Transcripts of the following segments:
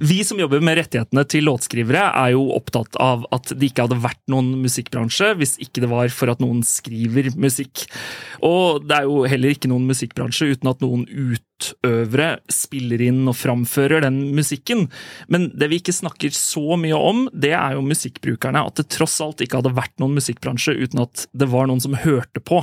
Vi som jobber med rettighetene til låtskrivere, er jo opptatt av at det ikke hadde vært noen musikkbransje hvis ikke det var for at noen skriver musikk. Og det er jo heller ikke noen musikkbransje uten at noen utøvere spiller inn og framfører den musikken. Men det vi ikke snakker så mye om, det er jo musikkbrukerne. At det tross alt ikke hadde vært noen musikkbransje uten at det var noen som hørte på.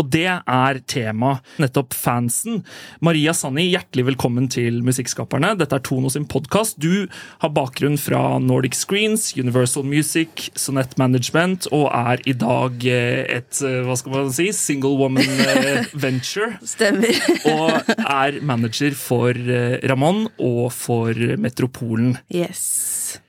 Og det er tema, nettopp fansen. Maria Sanni, hjertelig velkommen til Musikkskaperne. Dette er Tono sin podkast podkast. Du har bakgrunn fra Nordic Screens, Universal Music, Sonett Management, og er i dag eh, et eh, hva skal man si, single woman eh, venture. Stemmer. og er manager for Ramón og for Metropolen. Yes.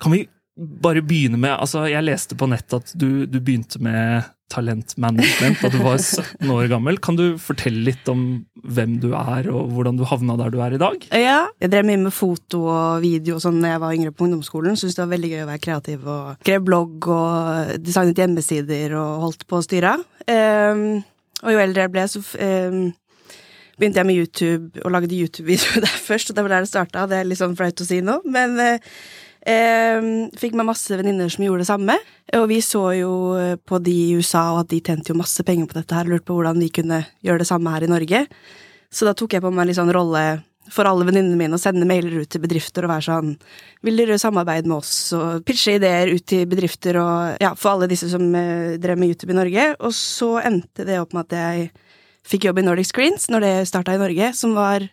Kan vi bare begynne med altså Jeg leste på nett at du, du begynte med talentmanagement da du var 17 år gammel. Kan du fortelle litt om hvem du er, og hvordan du havna der du er i dag? Ja, jeg drev mye med foto og video og sånn da jeg var yngre på ungdomsskolen. Syntes det var veldig gøy å være kreativ og skrev blogg og designet hjemmesider og holdt på å styre. Um, og jo eldre jeg ble, så um, begynte jeg med YouTube og lagde YouTube-videoer der først, og det var der det starta. Det er litt sånn flaut å si nå, men uh, fikk meg masse venninner som gjorde det samme. Og vi så jo eh, på de i USA, og at de tjente jo masse penger på dette her, og lurte på hvordan vi kunne gjøre det samme her i Norge. Så da tok jeg på meg en sånn rolle for alle venninnene mine å sende mailer ut til bedrifter og være sånn Vil dere samarbeide med oss? Og pitche ideer ut til bedrifter og ja, for alle disse som eh, drev med YouTube i Norge. Og så endte det opp med at jeg fikk jobb i Nordic Screens når det starta i Norge, som var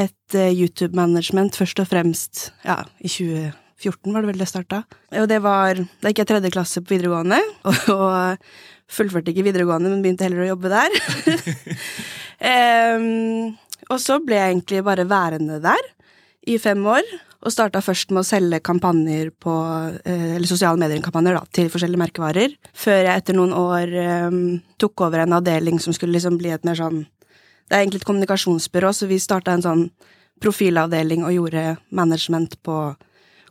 et uh, YouTube-management først og fremst ja, i 2014 var det vel det starta. Og det var Da gikk jeg tredje klasse på videregående, og, og fullførte ikke videregående, men begynte heller å jobbe der. um, og så ble jeg egentlig bare værende der i fem år, og starta først med å selge kampanjer på eh, Eller sosiale medier-kampanjer, da, til forskjellige merkevarer, før jeg etter noen år um, tok over en avdeling som skulle liksom bli et mer sånn Det er egentlig et kommunikasjonsbyrå, så vi starta en sånn profilavdeling og gjorde management på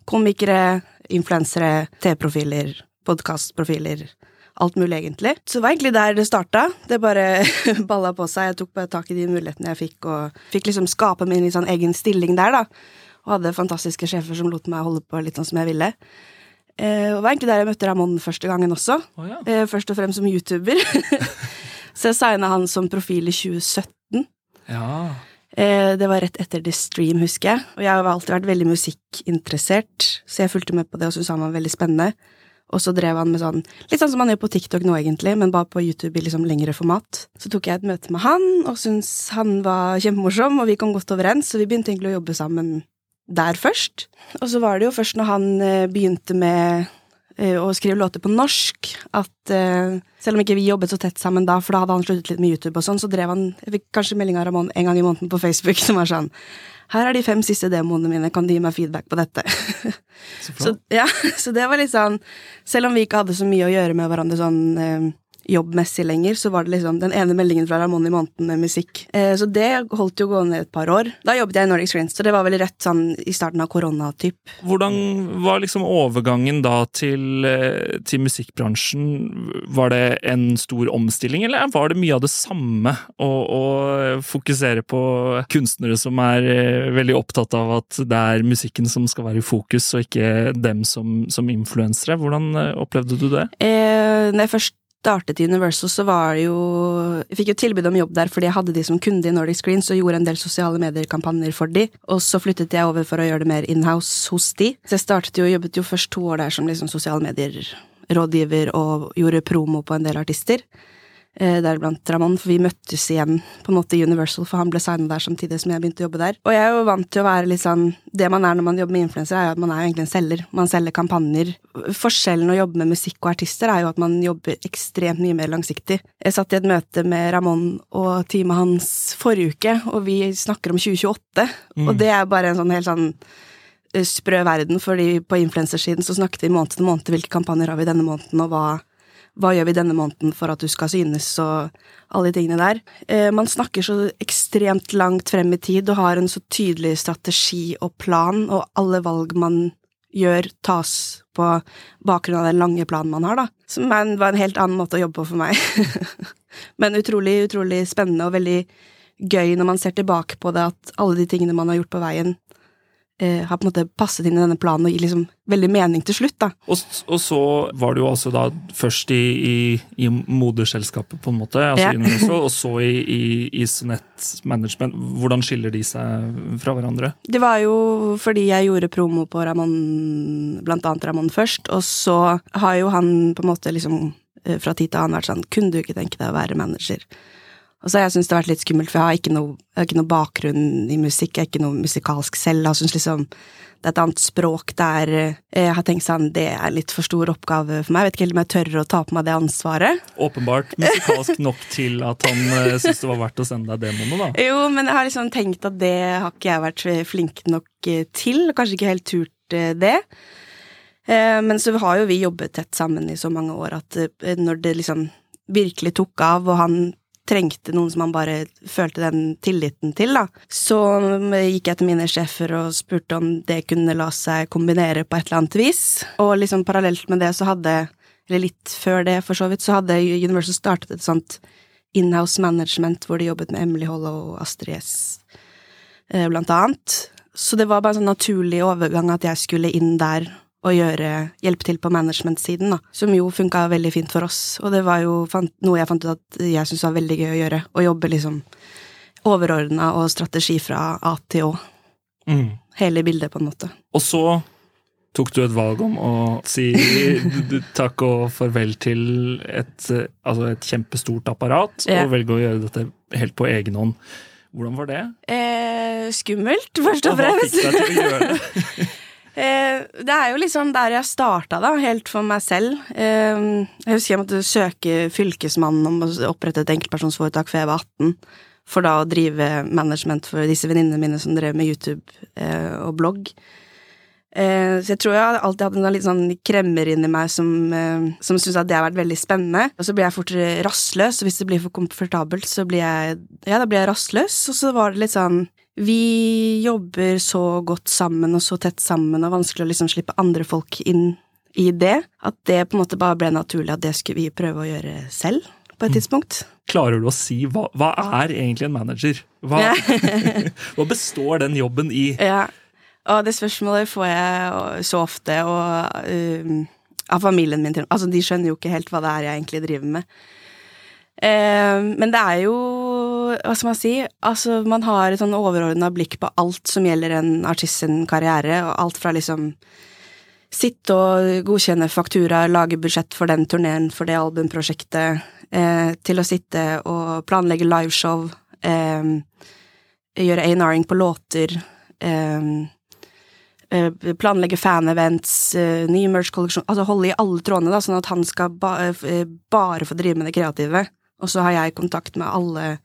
komikere, influensere, TV-profiler, podkastprofiler. Alt mulig, egentlig. Så det var egentlig der det starta. Det bare balla på seg. Jeg tok bare tak i de mulighetene jeg fikk, og fikk liksom skape min sånn egen stilling der, da. Og hadde fantastiske sjefer som lot meg holde på litt sånn som jeg ville. Eh, og det var egentlig der jeg møtte Ramón første gangen også. Oh, ja. eh, først og fremst som YouTuber. så jeg signa han som profil i 2017. Ja. Eh, det var rett etter The Stream, husker jeg. Og jeg har alltid vært veldig musikkinteressert, så jeg fulgte med på det og syntes han var veldig spennende. Og så drev han med sånn Litt sånn som han gjør på TikTok nå, egentlig, men bare på YouTube i liksom lengre format. Så tok jeg et møte med han, og syntes han var kjempemorsom, og vi kom godt overens, så vi begynte egentlig å jobbe sammen der først. Og så var det jo først når han eh, begynte med og skrive låter på norsk. At uh, selv om ikke vi jobbet så tett sammen da, for da hadde han sluttet litt med YouTube, og sånn, så drev han Jeg fikk kanskje melding av Ramón en gang i måneden på Facebook som var sånn Her er de fem siste demoene mine, kan du gi meg feedback på dette? Så, så, ja, så det var litt sånn Selv om vi ikke hadde så mye å gjøre med hverandre sånn uh, jobbmessig lenger, så var det liksom den ene meldingen fra Ramón i måneden med musikk. Eh, så det holdt jo gående et par år. Da jobbet jeg i Nordic Screens, så det var veldig rett sånn i starten av korona-typ. Hvordan var liksom overgangen da til, eh, til, musikkbransjen? Var det en stor omstilling, eller var det mye av det samme å, å fokusere på kunstnere som er eh, veldig opptatt av at det er musikken som skal være i fokus, og ikke dem som, som influensere? Hvordan eh, opplevde du det? Eh, når jeg først startet i Universal, så var det jo Jeg fikk jo tilbud om jobb der fordi jeg hadde de som kunde i Nordic Screens og gjorde en del sosiale medier-kampanjer for de. Og så flyttet jeg over for å gjøre det mer inhouse hos de. Så jeg startet jo, jobbet jo først to år der som liksom sosiale medier-rådgiver og gjorde promo på en del artister deriblant Ramón, for vi møttes igjen på en måte i Universal, for han ble signa der samtidig som jeg begynte å jobbe der. Og jeg er jo vant til å være litt sånn Det man er når man jobber med influensere, er jo at man er jo egentlig en selger. Man selger kampanjer. Forskjellen å jobbe med musikk og artister er jo at man jobber ekstremt mye mer langsiktig. Jeg satt i et møte med Ramón og teamet hans forrige uke, og vi snakker om 2028, mm. og det er bare en sånn helt sånn eh, sprø verden, fordi på influensersiden så snakket vi måned til måned hvilke kampanjer har vi denne måneden, og hva hva gjør vi denne måneden for at du skal synes, og alle de tingene der. Eh, man snakker så ekstremt langt frem i tid og har en så tydelig strategi og plan, og alle valg man gjør, tas på bakgrunn av den lange planen man har, da. Som var en helt annen måte å jobbe på for meg. Men utrolig, utrolig spennende og veldig gøy når man ser tilbake på det, at alle de tingene man har gjort på veien, eh, har på en måte passet inn i denne planen og gir liksom veldig mening til slutt, da. Og, og så var du jo altså da først i, i, i moderselskapet, på en måte, altså Ja. Universal, og så i, i, i Sonett Management. Hvordan skiller de seg fra hverandre? Det var jo fordi jeg gjorde promo på Ramón, blant annet Ramón først, og så har jo han på en måte liksom eh, fra tid til annen vært sånn Kunne du ikke tenke deg å være manager? Og så har jeg syntes det har vært litt skummelt, for jeg har ikke noe, har ikke noe bakgrunn i musikk, jeg er ikke noe musikalsk selv, jeg syns liksom det er et annet språk der eh, Jeg har tenkt sånn, det er litt for stor oppgave for meg. Jeg vet ikke helt om jeg tør å ta på meg det ansvaret. Åpenbart musikalsk nok til at han uh, syntes det var verdt å sende deg demoene, da. Jo, men jeg har liksom tenkt at det har ikke jeg vært flink nok eh, til, kanskje ikke helt turt eh, det. Eh, Men så har jo vi jobbet tett sammen i så mange år at eh, når det liksom virkelig tok av, og han trengte noen som han bare følte den tilliten til, da, så gikk jeg til mine sjefer og spurte om det kunne la seg kombinere på et eller annet vis. Og liksom parallelt med det så hadde, eller litt før det for så vidt, så hadde Universal startet et sånt inhouse management hvor de jobbet med Emily Hollow og Astrid S, eh, blant annet. Så det var bare en sånn naturlig overgang at jeg skulle inn der og gjøre, hjelpe til på management-siden, da, som jo funka veldig fint for oss. Og det var jo fant, noe jeg fant ut at jeg syntes var veldig gøy å gjøre, å jobbe liksom overordna og strategi fra A til Å. Mm. Hele bildet, på en måte. Og så tok du et valg om å si takk og farvel til et, altså et kjempestort apparat, Ja. og velge å gjøre dette helt på egen hånd. Hvordan var det? Eh, skummelt, først og Og hva fikk deg til å gjøre det? Eh, det er jo liksom der jeg starta, da, helt for meg selv. Eh, jeg husker jeg måtte søke Fylkesmannen om å opprette et enkeltpersonsforetak før jeg var 18, for da å drive management for disse venninnene mine som drev med YouTube eh, og blogg. Så jeg tror jeg alltid hadde en litt sånn kremmer inni meg som, som syntes at det har vært veldig spennende. Og så blir jeg fort rastløs, og hvis det blir for komfortabelt, så blir jeg Ja, da blir jeg rastløs, og så var det litt sånn vi jobber så godt sammen og så tett sammen, og vanskelig å liksom slippe andre folk inn i det, at det på en måte bare ble naturlig at det skulle vi prøve å gjøre selv, på et tidspunkt. Klarer du å si hva, hva er egentlig en manager? Hva, hva består den jobben i? Ja, og det spørsmålet får jeg så ofte, og um, av familien min Altså, de skjønner jo ikke helt hva det er jeg egentlig driver med. Um, men det er jo Hva skal man si? Altså, man har et sånn overordna blikk på alt som gjelder en artist sin karriere, og alt fra liksom Sitte og godkjenne fakturaer, lage budsjett for den turneen, for det albumprosjektet, eh, til å sitte og planlegge liveshow, eh, gjøre A&R-ing på låter, eh, eh, planlegge fan-events, eh, ny merch-kolleksjon Altså holde i alle trådene, da, sånn at han skal ba eh, bare få drive med det kreative. Og så har jeg kontakt med alle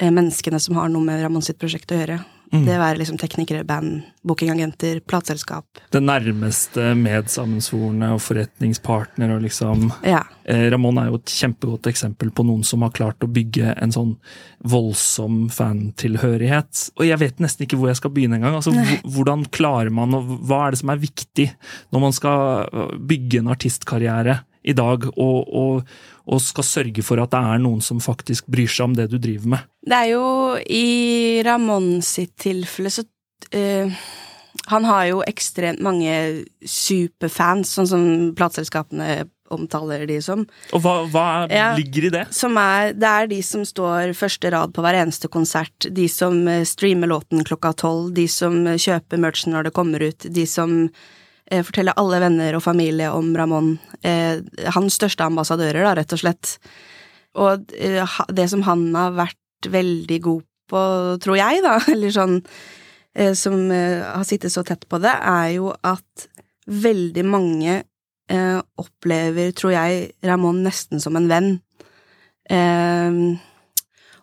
menneskene som har noe med Ramón sitt prosjekt å gjøre. Mm. Det være liksom teknikere, band, bookingagenter, plateselskap. Det nærmeste medsammensvorne og forretningspartner og liksom Ja. eh, Ramón er jo et kjempegodt eksempel på noen som har klart å bygge en sånn voldsom fantilhørighet. Og jeg vet nesten ikke hvor jeg skal begynne engang. Altså, hvordan klarer man, og hva er det som er viktig når man skal øh, bygge en artistkarriere i dag, og, og, og skal sørge for at det er noen som faktisk bryr seg om det du driver med? Det er jo i Ramón sitt tilfelle så uh, Han har jo ekstremt mange superfans, sånn som plateselskapene omtaler de som. Og hva, hva Ja. ligger i det? Som er, det er de som står første rad på hver eneste konsert, de som eh, streamer låten klokka tolv, de som eh, kjøper merchen når det kommer ut, de som eh, forteller alle venner og familie om Ramón. Eh, hans største ambassadører, da, rett og slett. Og eh, det som han har vært veldig god på, tror jeg, da, eller sånn Som har sittet så tett på det, er jo at veldig mange opplever, tror jeg, Ramón nesten som en venn. Eh,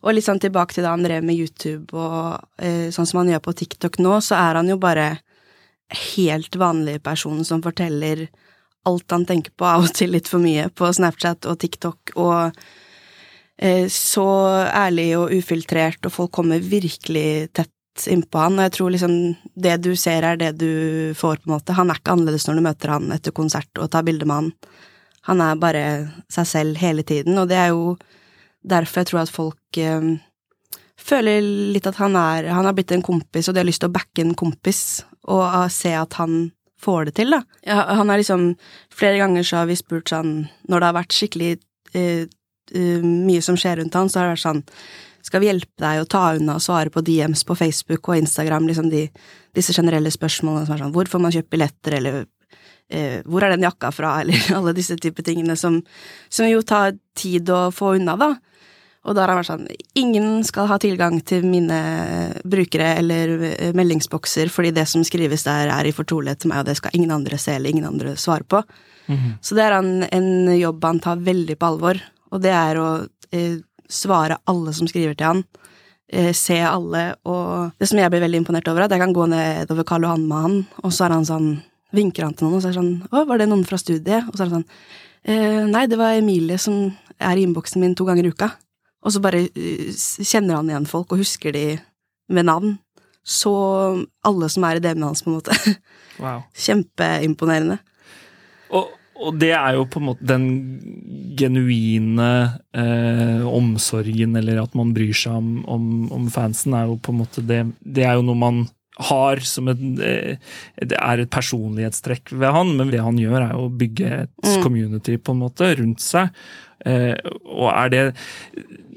og litt sånn tilbake til da han drev med YouTube og sånn som han gjør på TikTok nå, så er han jo bare helt vanlig person som forteller alt han tenker på, av og til litt for mye, på Snapchat og TikTok, og eh, så ærlig og ufiltrert, og folk kommer virkelig tett innpå han, og jeg tror liksom det du ser er det du får, på en måte. Han er ikke annerledes når du møter han etter konsert og tar bilde med han. Han er bare seg selv hele tiden, og det er jo derfor jeg tror at folk eh, føler litt at han er Han har blitt en kompis, og de har lyst til å backe en kompis, og se at han får det til, da. Han er liksom Flere ganger så har vi spurt sånn Når det har vært skikkelig uh, uh, mye som skjer rundt han, så har det vært sånn Skal vi hjelpe deg å ta unna og svare på DMs på Facebook og Instagram, liksom de, disse generelle spørsmålene som er sånn Hvor får man kjøpt billetter, eller uh, hvor er den jakka fra, eller alle disse type tingene som, som, jo tar tid å få unna, da. Og da har han vært sånn Ingen skal ha tilgang til mine brukere eller eh, meldingsbokser, fordi det som skrives der, er i fortrolighet til meg, og det skal ingen andre se eller ingen andre svare på. Mm -hmm. Så det er en, en, jobb han tar veldig på alvor, og det er å eh, svare alle som skriver til han. Eh, se alle, og det som jeg blir veldig imponert over, er at jeg kan gå nedover Karl Johan med han, og så er han sånn vinker han til noen, og så er det sånn Å, var det noen fra studiet? Og så er han sånn eh, Nei, det var Emilie som er i innboksen min to ganger i uka. Og så bare uh, kjenner han igjen folk og husker de med navn. Så alle som er i DM-en hans, på en måte. Wow. Kjempeimponerende. Og, og, det er jo på en måte den genuine eh, omsorgen, eller at man bryr seg om, om, om, fansen, er jo på en måte det Det er jo noe man har som et eh, Det er et personlighetstrekk ved han, men det han gjør, er å bygge et mm. community på en måte rundt seg. Eh, og er det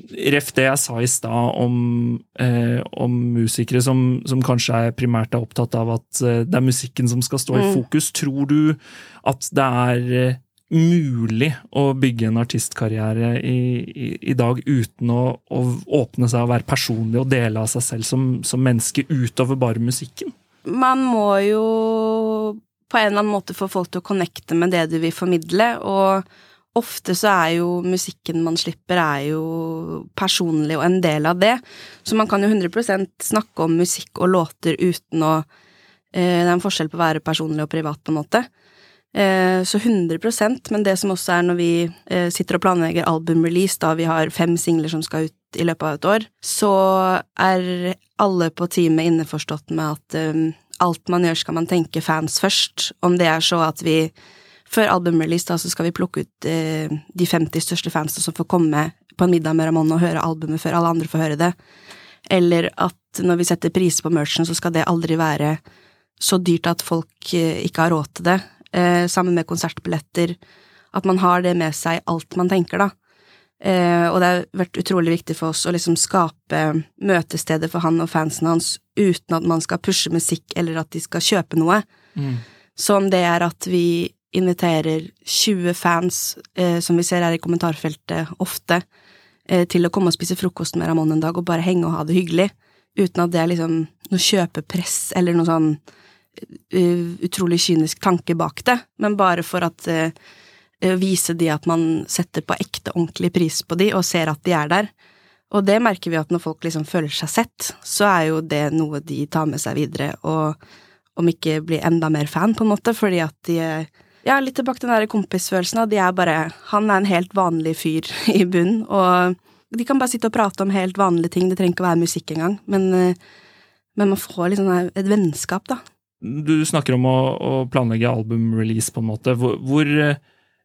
Ref det jeg sa i stad om, eh, om, musikere som, som, kanskje er primært er opptatt av at det er musikken som skal stå i mm. fokus. Tror du at det er mulig å bygge en artistkarriere i, i, i dag uten å, å, åpne seg og være personlig og dele av seg selv som, som, menneske utover bare musikken? Man må jo på en eller annen måte få folk til å connecte med det du vil formidle, og ofte så er jo musikken man slipper, er jo personlig og en del av det. Så man kan jo 100 snakke om musikk og låter uten å eh, Det er en forskjell på å være personlig og privat, på en måte. Eh, så 100 men det som også er når vi eh, sitter og planlegger albumrelease, da vi har fem singler som skal ut i løpet av et år, så er alle på teamet innforstått med at um, alt man gjør, skal man tenke fans først. Om det er så at vi før albumrelease da, så skal vi plukke ut eh, de 50 største fansene som får komme på en middag med Ramón og høre albumet før alle andre får høre det. Eller at når vi setter priser på merchen, så skal det aldri være så dyrt at folk eh, ikke har råd til det eh, sammen med konsertbilletter. At man har det med seg alt man tenker, da. Eh, og det har vært utrolig viktig for oss å liksom skape møtestedet for han og fansen hans uten at man skal pushe musikk eller at de skal kjøpe noe. Mm. Så om det er at vi inviterer 20 fans, eh, som vi ser her i kommentarfeltet ofte, eh, til å komme og spise frokost med Ramón en dag og bare henge og ha det hyggelig, uten at det er liksom noe kjøpepress eller noe sånn uh, utrolig kynisk tanke bak det, men bare for at uh, vise de at man setter på ekte, ordentlig pris på de, og ser at de er der. Og det merker vi at når folk liksom føler seg sett, så er jo det noe de tar med seg videre, og om ikke blir enda mer fan, på en måte, fordi at de Ja, litt tilbake til den der kompisfølelsen, de er bare Han er en helt vanlig fyr i bunnen, og de kan bare sitte og prate om helt vanlige ting, det trenger ikke å være musikk engang, men, men man får liksom et vennskap, da. Du snakker om å, å planlegge albumrelease, på en måte. Hvor, hvor,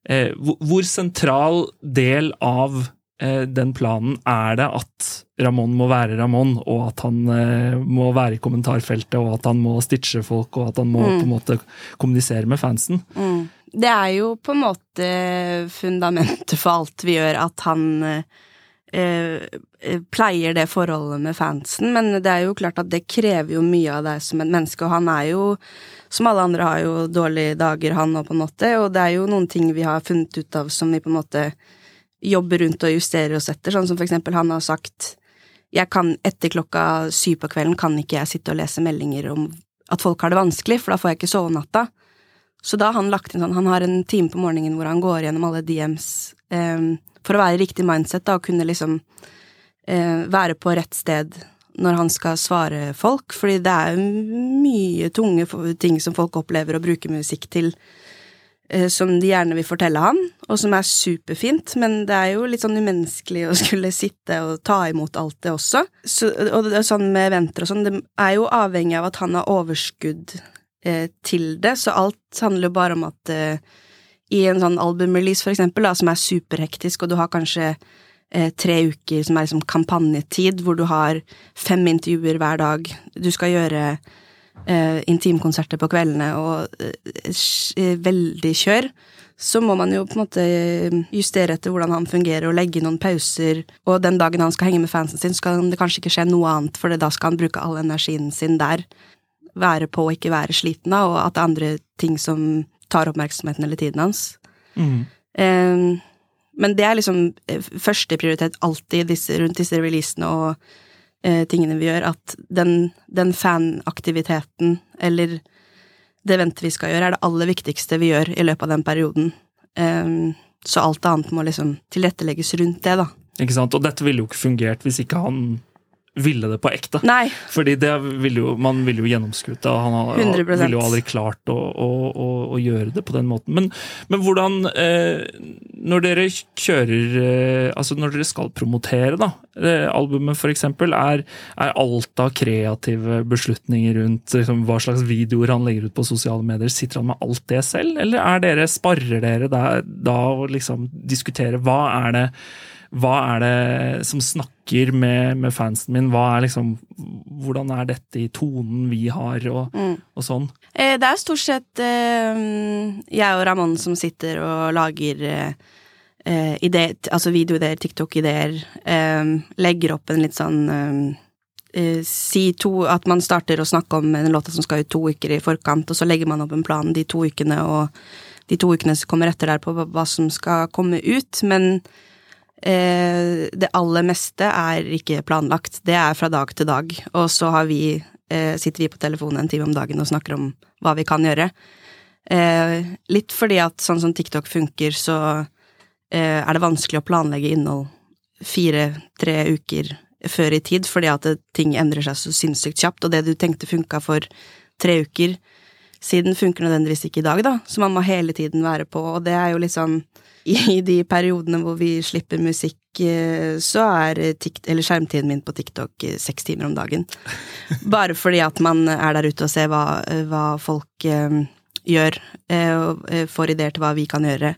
eh, hvor sentral del av eh, den planen er det at Ramón må være Ramón, og at han eh, må være i kommentarfeltet, og at han må stitche folk, og at han må mm. på en måte kommunisere med fansen? Mm. Det er jo på en måte fundamentet for alt vi gjør, at han eh, Eh, eh, pleier det forholdet med fansen, men det er jo klart at det krever jo mye av deg som et menneske, og han er jo, som alle andre, har jo dårlige dager, han òg, på en måte, og det er jo noen ting vi har funnet ut av som vi på en måte jobber rundt og justerer oss etter, sånn som for eksempel han har sagt jeg kan, etter klokka syv på kvelden kan ikke jeg sitte og lese meldinger om at folk har det vanskelig, for da får jeg ikke sove natta. Så da har han lagt inn sånn, han har en time på morgenen hvor han går gjennom alle DMs, um, for å være i riktig mindset, da, og kunne liksom uh, være på rett sted når han skal svare folk, fordi det er mye tunge ting som folk opplever å bruke musikk til, eh, som de gjerne vil fortelle han, og som er superfint, men det er jo litt sånn umenneskelig å skulle sitte og ta imot alt det også. Så, og det er sånn med eventer og sånn, det er jo avhengig av at han har overskudd eh, til det, så alt handler jo bare om at eh, i en sånn albumrelease, for eksempel, da, som er superhektisk, og du har kanskje eh, tre uker som er liksom kampanjetid, hvor du har fem intervjuer hver dag. Du skal gjøre eh, intimkonserter på kveldene og eh, veldig kjør. Så må man jo på en måte justere etter hvordan han fungerer, og legge noen pauser. Og den dagen han skal henge med fansen sin, skal det kanskje ikke skje noe annet, for da skal han bruke all energien sin der. Være på og ikke være sliten av, og at det er andre ting som tar oppmerksomheten eller tiden hans. Mm. Eh, men det er liksom eh, førsteprioritet alltid disse, rundt disse releasene og eh, tingene vi gjør, at den, den fanaktiviteten, eller det eventet vi skal gjøre, er det aller viktigste vi gjør i løpet av den perioden. Um, så alt annet må liksom tilrettelegges rundt det, da. Ikke sant? Og dette ville jo ikke fungert hvis ikke han ville det på ekte. Nei. Fordi det ville jo, man ville jo gjennomskutt det, han ville jo aldri klart å, å, å, å gjøre det på den måten. Men, men hvordan eh, Når dere kjører eh, Altså når dere skal promotere, da, eh, albumet eksempel, er, er alt av kreative beslutninger rundt liksom, hva slags videoer han legger ut på sosiale medier, sitter han med alt det selv, eller er dere, sparrer dere da, da og liksom diskuterer hva er det hva er det som snakker med, med fansen min? Hva er liksom, hvordan er dette i tonen vi har, og, Mm. og sånn? Eh, det er jo stort sett eh, jeg og Ramón som sitter og lager eh, ideer, altså videoideer, TikTok-ideer. Eh, legger opp en litt sånn eh, eh, Si to At man starter å snakke om en låta som skal ut to uker i forkant, og så legger man opp en plan de to ukene, og de to ukene som kommer etter der på hva som skal komme ut. Men eh, det aller meste er ikke planlagt. Det er fra dag til dag. Og så vi, eh, sitter vi på telefonen en time om dagen og snakker om hva vi kan gjøre. Eh, litt fordi at sånn som TikTok funker, så eh, er det vanskelig å planlegge innhold fire-tre uker før i tid, fordi at det, ting endrer seg så sinnssykt kjapt, og det du tenkte funka for tre uker siden, funker nødvendigvis ikke i dag, da. Så man må hele tiden være på, og det er jo litt sånn i de periodene hvor vi slipper musikk, eh, så er tikt, eller skjermtiden min på TikTok eh, seks timer om dagen. Bare fordi at man er der ute og ser hva, hva folk eh, gjør, eh, og eh, får ideer til hva vi kan gjøre.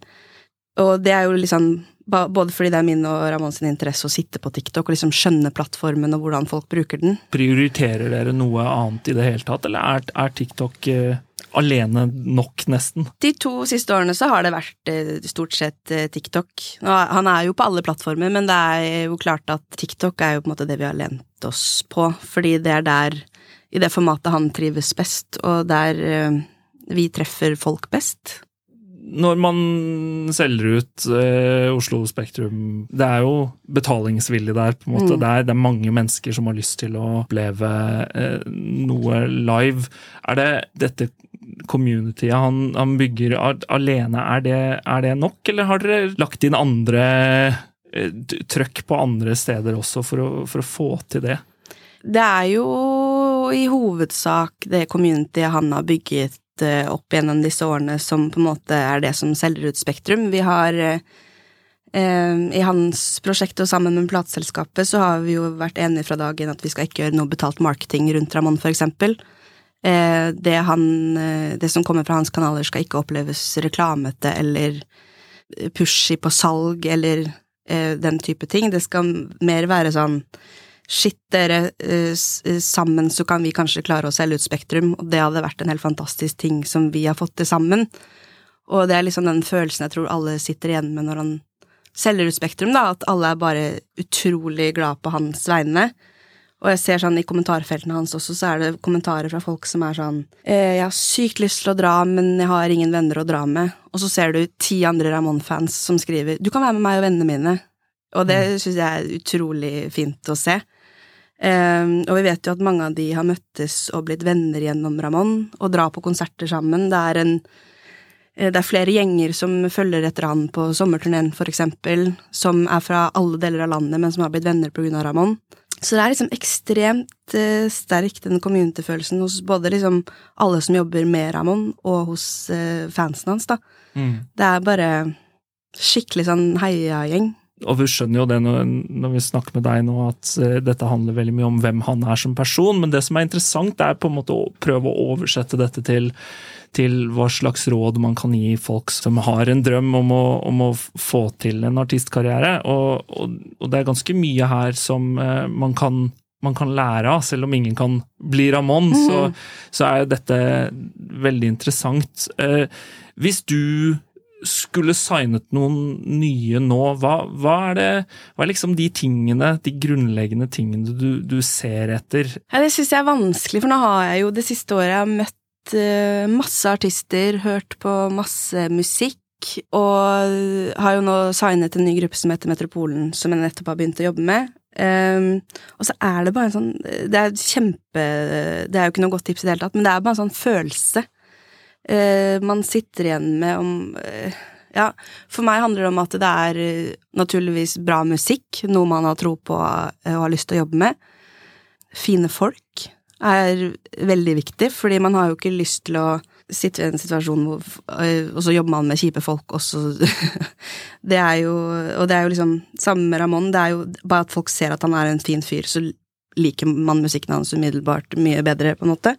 Og det er jo liksom både fordi det er min og Ramon sin interesse å sitte på TikTok og liksom skjønne plattformen og hvordan folk bruker den. Prioriterer dere noe annet i det hele tatt, eller er, er TikTok eh, alene nok, nesten? De to siste årene så har det vært eh, stort sett eh, TikTok. Han er jo på alle plattformer, men det er jo klart at TikTok er jo på en måte det vi har lent oss på, fordi det er der, i det formatet han trives best, og der eh, vi treffer folk best. Når man selger ut eh, Oslo Spektrum, det er jo betalingsvillig der, på en måte. Mm. Det, er, det er mange mennesker som har lyst til å oppleve eh, noe live. Er det dette communityet han, han bygger alene, er det, er det nok, eller har dere lagt inn andre eh, trøkk på andre steder også for å, for å få til det? Det er jo i hovedsak det communityet han har bygget eh, opp gjennom disse årene som på en måte er det som selger ut Spektrum. Vi har eh, I hans prosjekt og sammen med plateselskapet så har vi jo vært enige fra dagen at vi skal ikke gjøre noe betalt marketing rundt Ramón, for eksempel. Eh, det, han, eh, det som kommer fra hans kanaler skal ikke oppleves reklamete eller pushy på salg eller eh, den type ting. Det skal mer være sånn Shit, dere, eh, eh, sammen så kan vi kanskje klare å selge ut Spektrum, og det hadde vært en helt fantastisk ting som vi har fått til sammen. Og det er liksom den følelsen jeg tror alle sitter igjen med når han selger ut Spektrum, da, at alle er bare utrolig glad på hans vegne. Og jeg ser sånn i kommentarfeltene hans også, så er det kommentarer fra folk som er sånn eh, 'Jeg har sykt lyst til å dra, men jeg har ingen venner å dra med.' Og så ser du ti andre Ramón-fans som skriver 'Du kan være med meg og vennene mine'. Og det syns jeg er utrolig fint å se. Um, og vi vet jo at mange av de har møttes og blitt venner gjennom Ramón, og drar på konserter sammen. Det er en eh, det er flere gjenger som følger etter han på sommerturneen, for eksempel, som er fra alle deler av landet, men som har blitt venner av Ramón. Så det er liksom ekstremt eh, sterk, den community-følelsen, hos både liksom alle som jobber med Ramón, og hos eh, fansen hans, da. Det er bare skikkelig sånn heiagjeng. og vi skjønner jo det når, når, vi snakker med deg nå, at eh, dette handler veldig mye om hvem han er som person, men det som er interessant, er på en måte å prøve å oversette dette til, til hva slags råd man kan gi folk som har en drøm om å, om å få til en artistkarriere. Og, og, og, det er ganske mye her som uh, man, kan, man kan lære av, selv om ingen kan bli Ramón, mm. så, så, er dette veldig interessant. Uh, hvis du skulle signet noen nye nå, hva, hva, er det Hva er liksom de tingene, de grunnleggende tingene du, du ser etter? Ja, det syns jeg er vanskelig, for nå har jeg jo det siste året jeg har møtt masse artister, hørt på masse musikk, og har jo nå signet en ny gruppe som heter Metropolen, som jeg nettopp har begynt å jobbe med. Um, og så er det bare en sånn Det er kjempe Det er jo ikke noe godt tips i det hele tatt, men det er bare en sånn følelse uh, man sitter igjen med om uh, Ja, for meg handler det om at det er eh, naturligvis bra musikk, noe man har tro på eh, og har lyst til å jobbe med. Fine folk er veldig viktig, fordi man har jo ikke lyst til å sitte i en situasjon hvor eh, Og så jobber man med kjipe folk, og så Det er jo Og det er jo liksom Samme med Ramón, det er jo bare at folk ser at han er en fin fyr, så liker man musikken hans umiddelbart mye bedre, på en måte.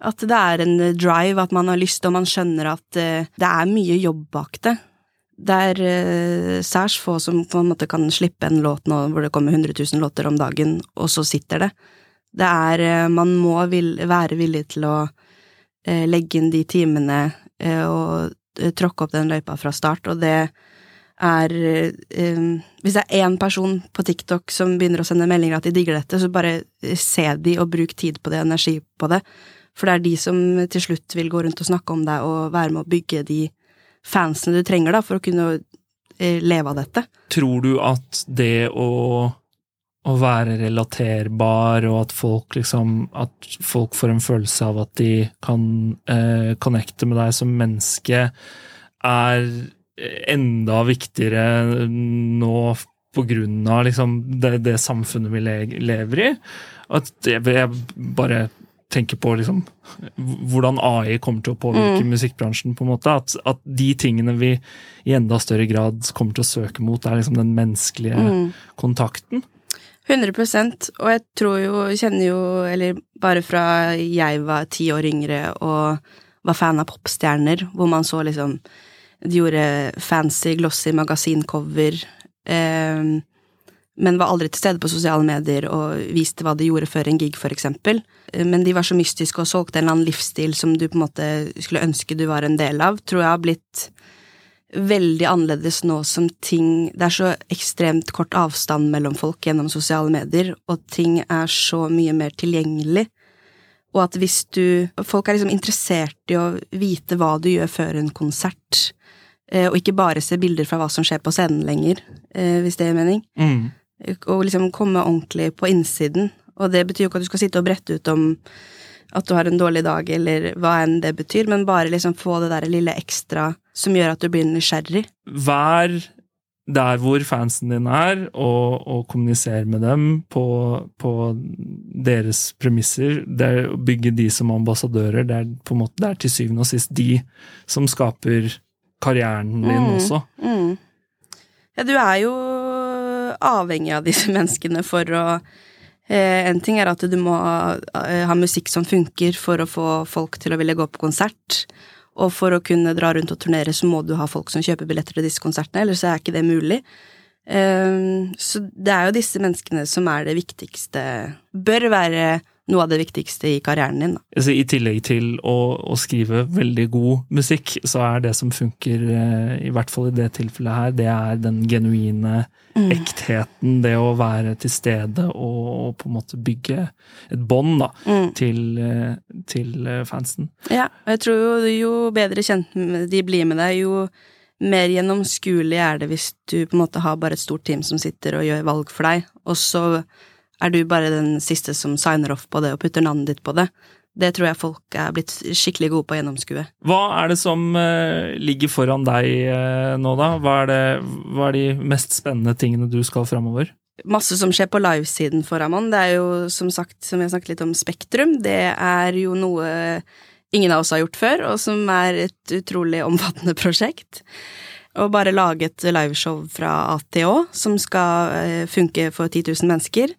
At det er en drive, at man har lyst, og man skjønner at uh, det er mye jobb bak det. Det er uh, særs få som på en måte kan slippe en låt nå hvor det kommer 100 000 låter om dagen, og så sitter det. Det er uh, Man må vil, være villig til å eh, legge inn de timene og tråkke opp den løypa fra start, og det er Hvis det er én person på TikTok som begynner å sende meldinger at de digger dette, så bare se de og bruk tid på det, energi på det. For det er de som til slutt vil gå rundt og snakke om deg og være med å bygge de fansene du trenger da, for å kunne eh, leve av dette. Tror du at det å, å være relaterbar, og at folk liksom At folk får en følelse av at de kan eh, connecte med deg som menneske, er enda viktigere nå på grunn av liksom det, det samfunnet vi lever i? At jeg bare tenker på liksom, hvordan AI kommer til å påvirke mm. musikkbransjen. på en måte, at, at, de tingene vi i enda større grad kommer til å søke mot, er liksom den menneskelige mm. kontakten. 100% og jeg tror jo, kjenner jo, eller bare fra jeg var ti år yngre og var fan av popstjerner, hvor man så liksom De gjorde fancy, glossy magasincover. Eh, men var aldri til stede på sosiale medier og viste hva de gjorde før en gig, for eksempel. Men de var så mystiske og solgte en eller annen livsstil som du på en måte skulle ønske du var en del av, tror jeg har blitt veldig annerledes nå som ting Det er så ekstremt kort avstand mellom folk gjennom sosiale medier, og ting er så mye mer tilgjengelig. Og at hvis du Folk er liksom interessert i å vite hva du gjør før en konsert, eh, og ikke bare se bilder fra hva som skjer på scenen lenger, eh, hvis det gir mening. Mm og liksom komme ordentlig på innsiden. Og det betyr jo ikke at du skal sitte og brette ut om at du har en dårlig dag, eller hva enn det betyr, men bare liksom få det der lille ekstra som gjør at du blir nysgjerrig. Vær der hvor fansen din er, og, og kommuniser med dem på, på, deres premisser. Det å bygge de som ambassadører. Det er på en måte, det er til syvende og sist de som skaper karrieren din mm, også. Mm. Ja, du er jo avhengig av disse menneskene for å eh, En ting er at du må ha, ha musikk som funker for å få folk til å ville gå på konsert. Og for å kunne dra rundt og turnere, så må du ha folk som kjøper billetter til disse konsertene, ellers er ikke det mulig. Eh, så det er jo disse menneskene som er det viktigste Bør være noe av det viktigste i karrieren din. Altså, I tillegg til å, å, skrive veldig god musikk, så er det som funker, eh, i hvert fall i det tilfellet her, det er den genuine mm. ektheten. Det å være til stede og, og på en måte bygge et bånd mm. til, eh, til, eh, fansen. Ja, og jeg tror jo, jo bedre kjent de blir med deg, jo mer gjennomskuelig er det hvis du på en måte har bare et stort team som sitter og gjør valg for deg, og så er du bare den siste som signer off på det og putter navnet ditt på det. Det tror jeg folk er blitt skikkelig gode på å gjennomskue. Hva er det som uh, ligger foran deg uh, nå, da? Hva er, det, hva er, de mest spennende tingene du skal framover? Masse som skjer på livesiden for Amon. Det er jo som sagt, som vi har snakket litt om, Spektrum. Det er jo noe ingen av oss har gjort før, og som er et utrolig omfattende prosjekt. og bare lage et liveshow fra ATÅ som skal eh, funke for 10 000 mennesker.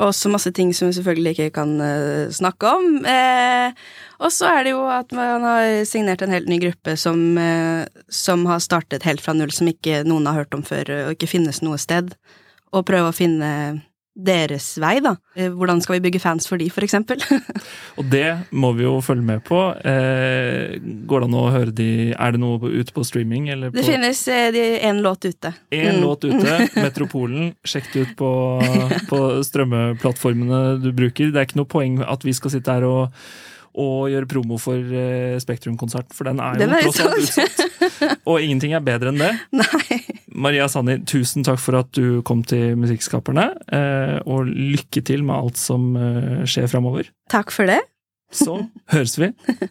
Og så masse ting som vi selvfølgelig ikke kan uh, snakke om. Eh, og så er det jo at man har signert en helt ny gruppe som, eh, som har startet helt fra null, som ikke noen har hørt om før, og ikke finnes noe sted. Og prøve å finne deres vei, da. Eh, Hvordan skal vi bygge fans for de, for eksempel? Og det må vi jo følge med på. Eh, går det an å høre de Er det noe ute på streaming? Eller på Det finnes én låt ute. Én Mm. låt ute, Metropolen. Sjekk det ut på, på strømmeplattformene du bruker. Det er ikke noe poeng at vi skal sitte her og, og gjøre promo for eh, Spektrum-konserten, for den er jo Den er tross alt utsatt. Og ingenting er bedre enn det. Nei. Maria Sanni, tusen takk for at du kom til Musikkskaperne, eh, og lykke til med alt som eh, skjer framover. Takk for det. Så høres vi.